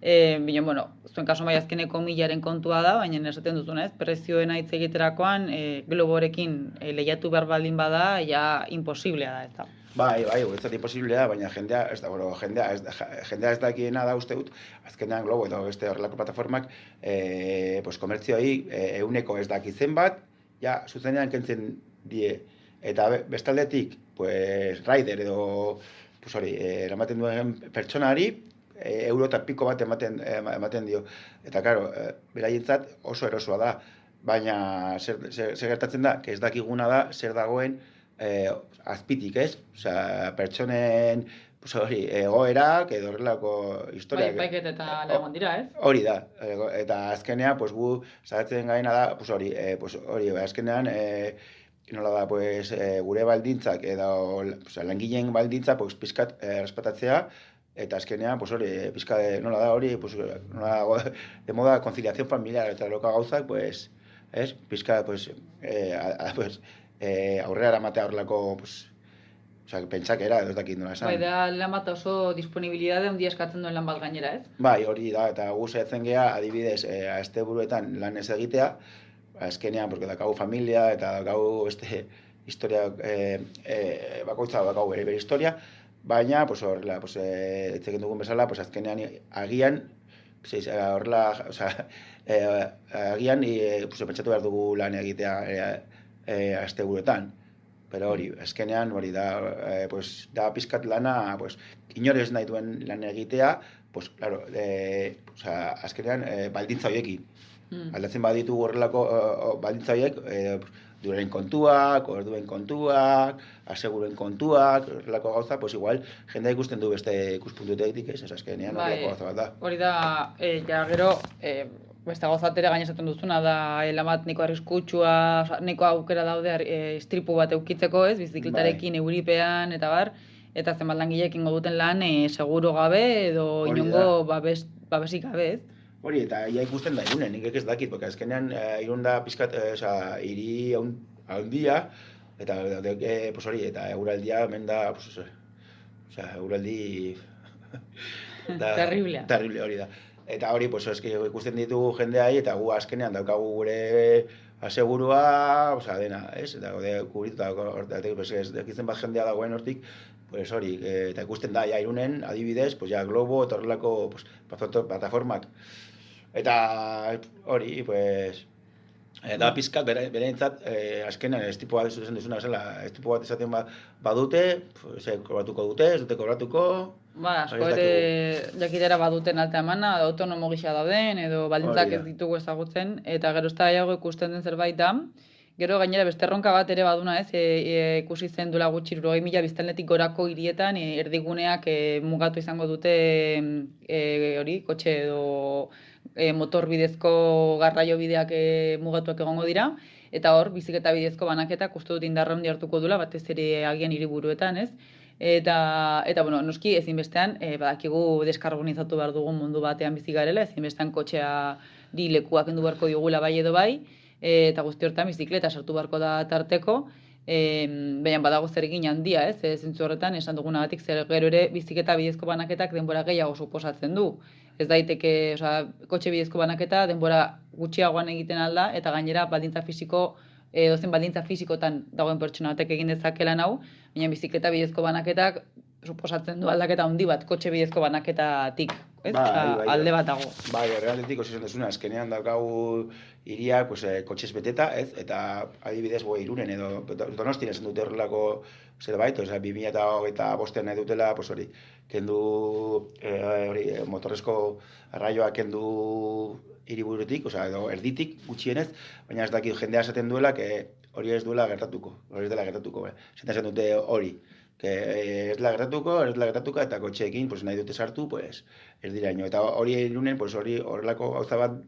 E, bine, bueno, zuen kaso bai azkeneko milaren kontua da, baina esaten duzuna ez, prezioen aitz egiterakoan e, globorekin e, lehiatu behar baldin bada, ja imposiblea da, ez da. Bai, bai, guretzat imposiblea, baina jendea, ez da, bueno, jendea, ez jendea ez dakiena da uste dut, azkenean globo edo beste horrelako plataformak, e, pues, komertzioa e, euneko ez daki bat, ja, zuzenean kentzen die, eta bestaldetik, pues, rider edo, pues, hori, eramaten duen pertsonari, e, euro eta piko bat ematen, ematen dio. Eta, karo, e, beraientzat oso erosoa da, baina zer, zer, zer gertatzen da, ez dakiguna da, zer dagoen e, azpitik, ez? Osea, pertsonen hori, egoerak edo horrelako historia. Bai, baiket eta legon dira, ez? Hori da, eta azkenean, pues, gu, zaratzen gaina da, pues, hori, e, pues, hori, azkenean, e, nola da, pues, e, gure baldintzak, edo, pues, langileen baldintza, pues, pizkat, e, respetatzea, eta azkenean, pues hori, pizka de, nola da hori, pues, nola, de moda conciliación familiar, eta loka gauzak, pues, es, pizka, pues, eh, a, pues, eh, aurrera eramatea horrelako, pues, O sea, pentsak era, ez dakit nola esan. Bai, da, lan bat oso disponibilidade un dia eskatzen duen lan bat gainera, ez? Bai, hori da, eta gu zehatzen geha, adibidez, eh, a este buruetan lan ez egitea, azkenean, porque dakagu familia, eta dakagu este historia, eh, eh, bakoitza dakagu bere bere historia, baina pues horrela pues eh dugun bezala pues azkenean agian pues horrela o sea eh agian eh pues pentsatu behar dugu lan egitea eh, e, asteburuetan. Pero hori, azkenean hori da, e, pues, da pizkat lana, pues, inorez nahi duen lan egitea, pues, claro, e, o sea, azkenean e, baldintza horiekin. Mm. Aldatzen baditu horrelako e, baldintza horiek, e, duren kontuak, orduen kontuak, aseguruen kontuak, horrelako gauza, pues igual, jendea ikusten du beste ikuspuntuetik, ez, ez azkenean Bai. horrelako gauza bat da. Hori da, e, ja gero, e, beste gauzatere gaina esaten duzuna da elamat niko arriskutsua, oza, niko aukera daude e, istripu bat eukitzeko, ez, bizikletarekin Bai. euripean eta bar, eta zenbat langileek ingo duten lan e, seguro gabe edo inongo babes, babesik gabe, ez? Hori, eta ia ikusten da irunen, nik ez dakit, porque azkenean eh, irun da pizkat, eh, oza, iri haun, haundia, eta de, eh, pues hori, eta euraldia hemen da, pues, oza, euraldi... Terriblea. Terrible hori da. Eta hori, pues, eski ikusten ditugu jendeai, eta gu azkenean daukagu gure asegurua, oza, dena, ez? Eta gode, kubrituta, hortik, pues, ez, dakitzen bat jendea dagoen hortik, pues hori, eta ikusten da, ja, irunen, adibidez, pues, ja, Globo, eta horrelako, pues, plataformak, eta hori, pues, e, da pizkat, bere, bereintzat, e, azkenean, estipo bat zuzen duzuna, zela, estipo bat esaten ba, badute, pues, e, kobratuko dute, ez dute kobratuko, Ba, asko ez ere jakitera baduten alta emana, autonomo gisa dauden, edo baldintzak ez ditugu ezagutzen, eta gero ez da gehiago ikusten den zerbait da. Gero gainera beste erronka bat ere baduna ez, e, e, ikusi zen duela gutxi irurogei mila biztanletik gorako hirietan e, erdiguneak e, mugatu izango dute e, hori, kotxe edo e, motor bidezko garraio bideak e, mugatuak egongo dira, eta hor bizikleta bidezko banaketak uste dut indarra handi hartuko dula, batez ere agian hiriburuetan, ez? Eta, eta bueno, noski ezinbestean, e, badakigu deskarbonizatu behar dugun mundu batean bizi garela, ezinbestean kotxea di lekuak endu beharko digula bai edo bai, e, eta guzti horretan bizikleta sartu beharko da tarteko, e, baina badago zer egin handia, ez? E, zentzu horretan esan dugunagatik zer gero ere bizikleta bidezko banaketak denbora gehiago suposatzen du. Ez daiteke, osea, kotxe bidezko banaketa denbora gutxiagoan egiten alda eta gainera baldintza fisiko e, dozen baldintza fisikotan dagoen pertsona batek egin dezake lan hau, baina bizikleta bidezko banaketak suposatzen du aldaketa handi bat kotxe bidezko banaketatik, ez? Osea, bai, alde bat dago. Bai, horregatik osi duzuna, azkenean daukagu iriak, pues, eh, kotxez beteta, ez? Eta adibidez, boi, irunen edo donostin esan dute horrelako zerbait, osea, 2000 eta hogeita bostean nahi dutela, pues hori, kendu, eh, hori, eh, motorrezko arraioa kendu hiriburutik, osea, edo erditik gutxienez, baina ez dakit jendea esaten duela, que hori ez duela gertatuko, hori ez dela gertatuko, eh? Esaten esan dute hori, eh, ez dela gertatuko, ez dela gertatuko, eta kotxeekin, pues, nahi dute sartu, pues, ez dira ino. Eta hori irunen, pues, hori horrelako gauza bat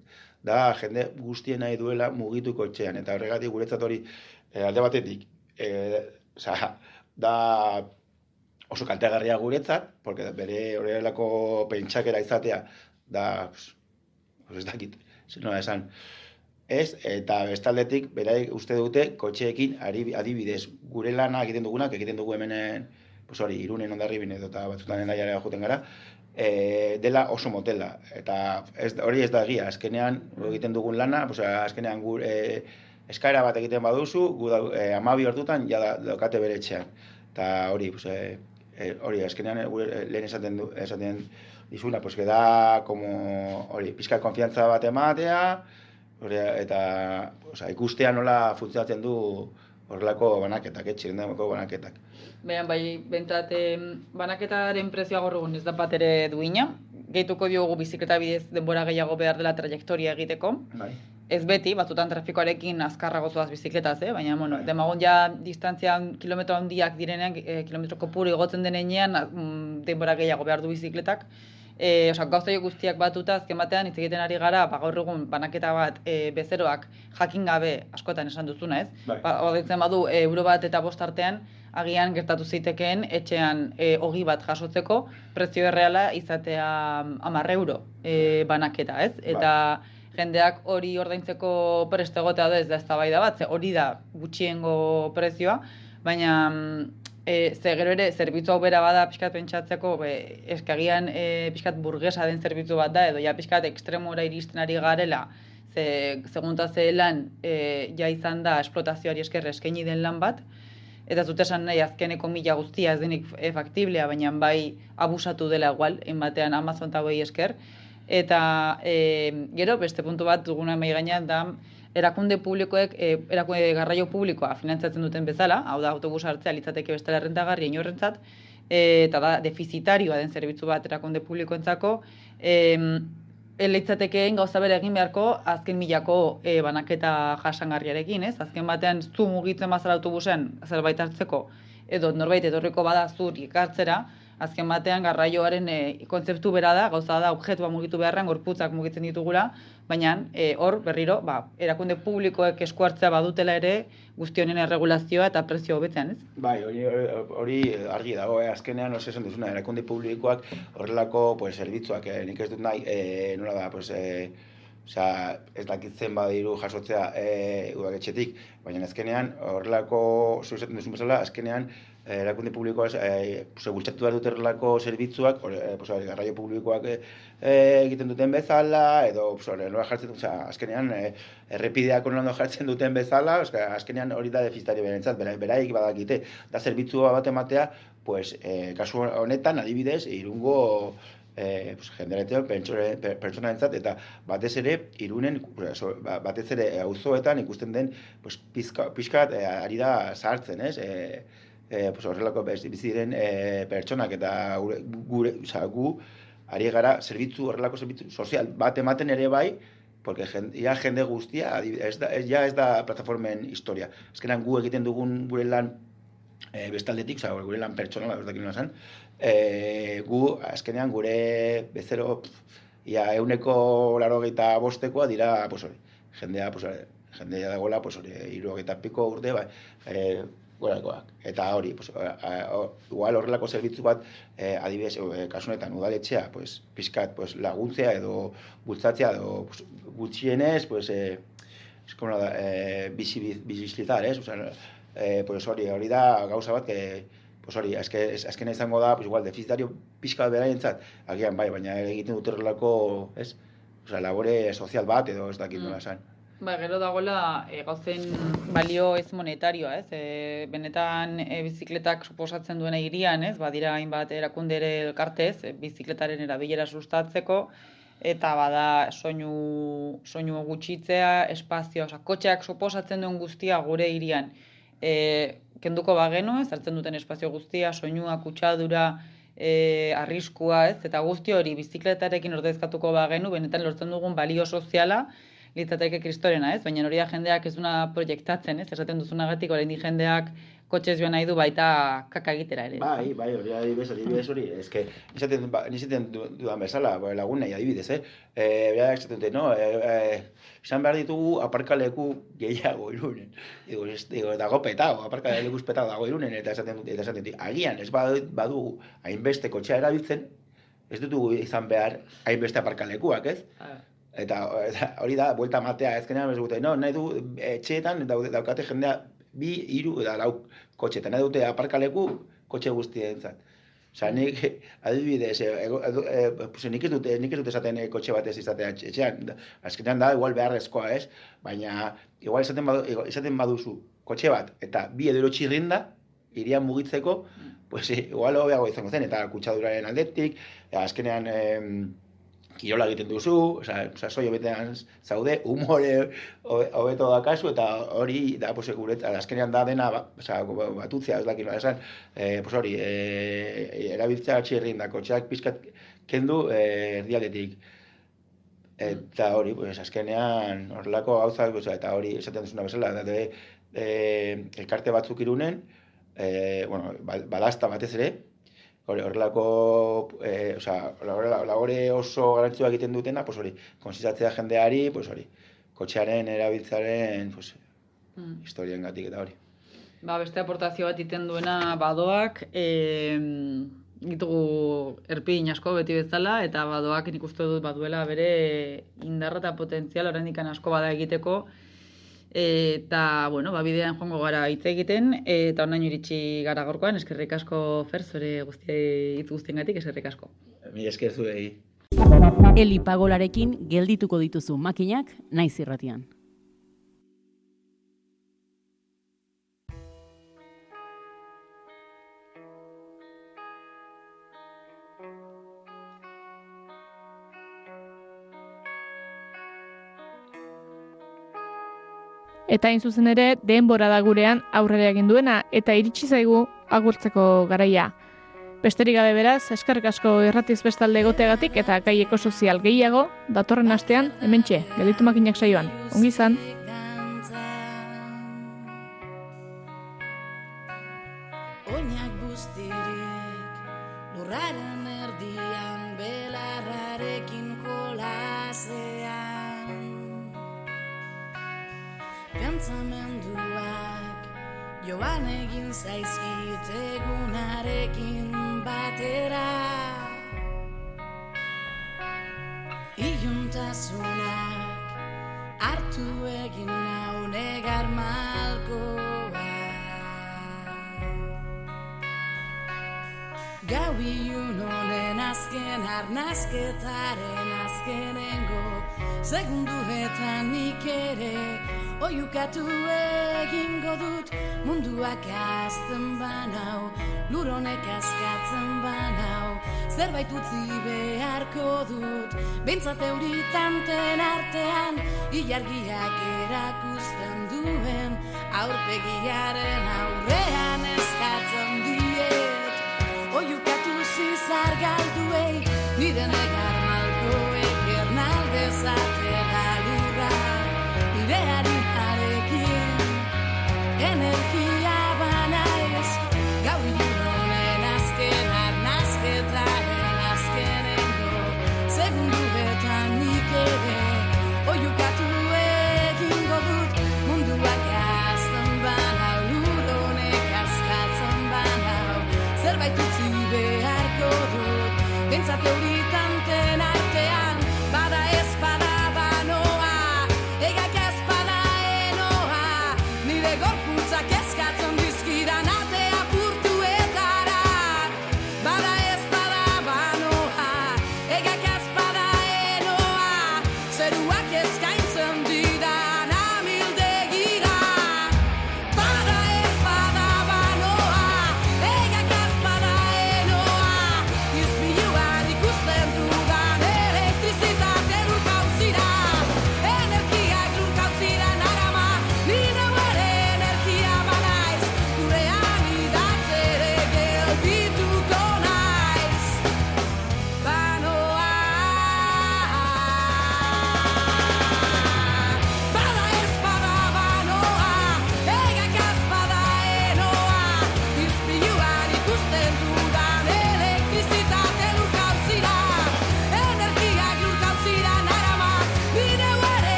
da jende guztien nahi duela mugitu kotxean. Eta horregatik guretzat hori eh, alde batetik, eh, oza, da oso kaltegarria guretzat, porque bere horrelako pentsakera izatea da, pues, ez dakit, zer nola esan, Ez, eta bestaldetik, beraik uste dute, kotxeekin adibidez, gure lana egiten dugunak, egiten dugu hemenen, pues hori, irunen ondarribin edo eta batzutan endaiara joten gara, e, dela oso motela. Eta ez, hori ez da egia, azkenean egiten dugun lana, pues, azkenean gure e, eskaera bat egiten baduzu, gu da, e, amabi hortutan, ja da, daukate bere etxean. Eta hori, pues, e, hori, azkenean gure, lehen esaten, du, esaten dizuna, pues, da, como, hori, pizka konfiantza bat ematea, eta osea, ikustea nola funtzionatzen du horrelako banaketak, etxirendako banaketak. Behan, bai, bentsat, em, banaketaren prezioa gaur egun ez da bat ere duina. Gehituko diogu bizikleta bidez denbora gehiago behar dela trajektoria egiteko. Bai. Ez beti, batzutan trafikoarekin azkarrago zoaz bizikletaz, eh? baina, bueno, demagun ja distantzia kilometro handiak direnean, e, kilometro kopuru igotzen denean, mm, denbora gehiago behar du bizikletak. E, osea, gauza horiek guztiak batuta, azken batean hitz egiten ari gara, ba, gaur egun banaketa bat e, bezeroak jakin gabe askotan esan duzuna, ez? Bai. Ba, ordaintzen badu e, euro bat eta bost artean, agian gertatu zitekeen etxean e, ogi bat jasotzeko, prezio erreala izatea hamar euro e, banaketa, ez? Eta jendeak hori ordaintzeko prest egotea da ez da eztabaida bat, ze hori da gutxiengo prezioa, baina mm, e, ze gero ere zerbitzu hau bera bada pixkat pentsatzeko, be, eskagian e, pixkat burgesa den zerbitzu bat da, edo ja pixkat ekstremora iristen ari garela, ze segunta ze lan e, ja izan da esplotazioari esker eskaini den lan bat, eta zute esan nahi azkeneko mila guztia ez denik e, faktiblea, baina bai abusatu dela igual, batean Amazon eta esker, eta e, gero beste puntu bat duguna mai gainean da erakunde publikoek, e, erakunde garraio publikoa finantzatzen duten bezala, hau da autobus hartzea litzateke bestela errentagarri inorrentzat, e, eta da defizitarioa den zerbitzu bat erakunde publikoentzako, e, Elitzateke gauza bere egin beharko azken milako e, banaketa jasangarriarekin, ez? Azken batean zu mugitzen bazara autobusen zerbait hartzeko edo norbait etorriko bada zur ikartzera, azken batean garraioaren e, kontzeptu bera da, gauza da objetua mugitu beharren gorputzak mugitzen ditugula, baina e, hor berriro, ba, erakunde publikoek eskuartzea badutela ere guzti honen erregulazioa eta prezio hobetzen, ez? Bai, hori, hori argi dago, eh? azkenean, no esan duzuna, erakunde publikoak horrelako pues, zerbitzuak, eh? nik ez dut nahi, eh, nola da, pues, eh, Osea, ez dakitzen badiru jasotzea e, udaketxetik, baina azkenean horrelako, zuzaten duzun bezala, azkenean Eh, erakunde publikoa eh pues bultzatu behar dut erlako zerbitzuak, eh pues garraio publikoak eh, egiten duten bezala edo pues nola jartzen, o azkenean eh, errepideak ondo jartzen duten bezala, o azkenean hori da defizitario berentzat, beraik badakite da zerbitzua bat ematea, pues eh, kasu honetan adibidez irungo eh pues jenderetan pertsona entzat, eta batez ere irunen ba, batez ere auzoetan ikusten den pues pizka pizkat eh, ari da sartzen, ez? Eh e, pues horrelako bizi diren e, pertsonak eta gure, gure oza, gu ari gara zerbitzu horrelako zerbitzu sozial bat ematen ere bai porque ja jende guztia ez da, ja ez da plataformen historia. Ezkenan gu egiten dugun gure lan e, bestaldetik, oza, gure lan pertsonala ez dakit zen e, gu azkenean gure bezero ia euneko laro bostekoa dira pues, hori, jendea pues, jendea dagoela pues, hori, iru piko urte bai, e, gorakoak. Eta hori, pues, igual horrelako zerbitzu bat, eh, adibidez, eh, kasunetan udaletxea, pues, pizkat, pues, laguntzea edo bultzatzea edo pues, gutxienez, pues, eh, eskono da, eh, bizizlitar, ez? Osa, eh, pues, hori, hori da gauza bat, que, pues, hori, azke, azkena izango da, pues, igual, defizitario pizkat beraientzat, agian bai, baina egiten dut horrelako, ez? Osa, labore sozial bat edo ez dakit mm. nola zan. Ba, gero dagoela e, gauzen balio ez monetarioa, ez? E, benetan e, bizikletak suposatzen duena irian, ez? Badira hainbat erakundere elkartez, e, bizikletaren erabilera sustatzeko, eta bada soinu, soinu gutxitzea, espazio, oza, kotxeak suposatzen duen guztia gure irian. E, kenduko bagenu, ez? Hartzen duten espazio guztia, soinua, kutsadura, e, arriskua, ez? Eta guzti hori bizikletarekin ordezkatuko bagenu, benetan lortzen dugun balio soziala, litzateke kristorena, ez? Baina hori da jendeak ez duna proiektatzen, ez? Esaten duzunagatik orain jendeak kotxez joan nahi du baita kaka egitera ere. Bai, bai, hori adibidez, adibidez hori, eske, nizaten, ba, nizaten dudan bezala, bai, lagun nahi adibidez, eh? E, Bera, esaten dute, no, e, e, izan behar ditugu aparkaleku gehiago irunen. Digo, ez, digo, dago petao, aparkaleku petao dago irunen, eta esaten dute, eta esaten dute, agian, ez badugu hainbeste kotxea erabiltzen, ez dutugu izan behar hainbeste aparkalekuak, ez? Ah. Eta, hori da, buelta matea, ezkenean ez dute, no, nahi du, etxeetan, daude, daukate jendea, bi, hiru eta lau kotxetan, nahi dute aparkaleku kotxe guztien zat. Osa, nik, adibidez, e, e, e, nik ez dute, nik ez dute esaten kotxe batez izatea etxean, azkenean da, igual beharrezkoa ez, baina, igual esaten, badu, esaten baduzu kotxe bat, eta bi edo txirrinda, irian mugitzeko, pues, igual hobeago izango zen, eta kutsaduraren aldetik, azkenean, kirola egiten duzu, oza, oza soi betean zaude, humore hobeto da kasu, eta hori da, pues, guret, azkenean da dena, ba, oza, batutzea, ez dakit, esan, e, pues hori, e, erabiltzea txirrin da, kotxeak pizkat kendu e, erdialetik. Eta hori, pues, azkenean, horrelako gauzak, pues, eta hori, esaten duzuna bezala, da, de, e, elkarte batzuk irunen, e, bueno, balasta batez ere, horrelako, e, osea, labore oso garantzua egiten dutena, pues hori, konsistatzea jendeari, pues hori, kotxearen erabiltzaren, pues, mm. historien gatik eta hori. Ba, beste aportazio bat iten duena badoak, e, ditugu erpin asko beti bezala, eta badoak nik uste dut baduela bere indarra eta potentzial oraindik asko bada egiteko, eta, bueno, ba, bidean joango gara hitz egiten, eta onaino iritsi gara gorkoan, eskerrik asko fer, zure guzti hitz guztien gatik, eskerrik asko. Mi esker zuei. Eli pagolarekin geldituko dituzu makinak naiz irratian. Eta hain zuzen ere, denbora da gurean aurrera egin duena eta iritsi zaigu agurtzeko garaia. Besterik gabe beraz, eskerrik asko irratiz bestalde egoteagatik eta gaieko sozial gehiago datorren astean hementxe, gelditu makinak saioan. Ongi izan. bideari arekin, energia.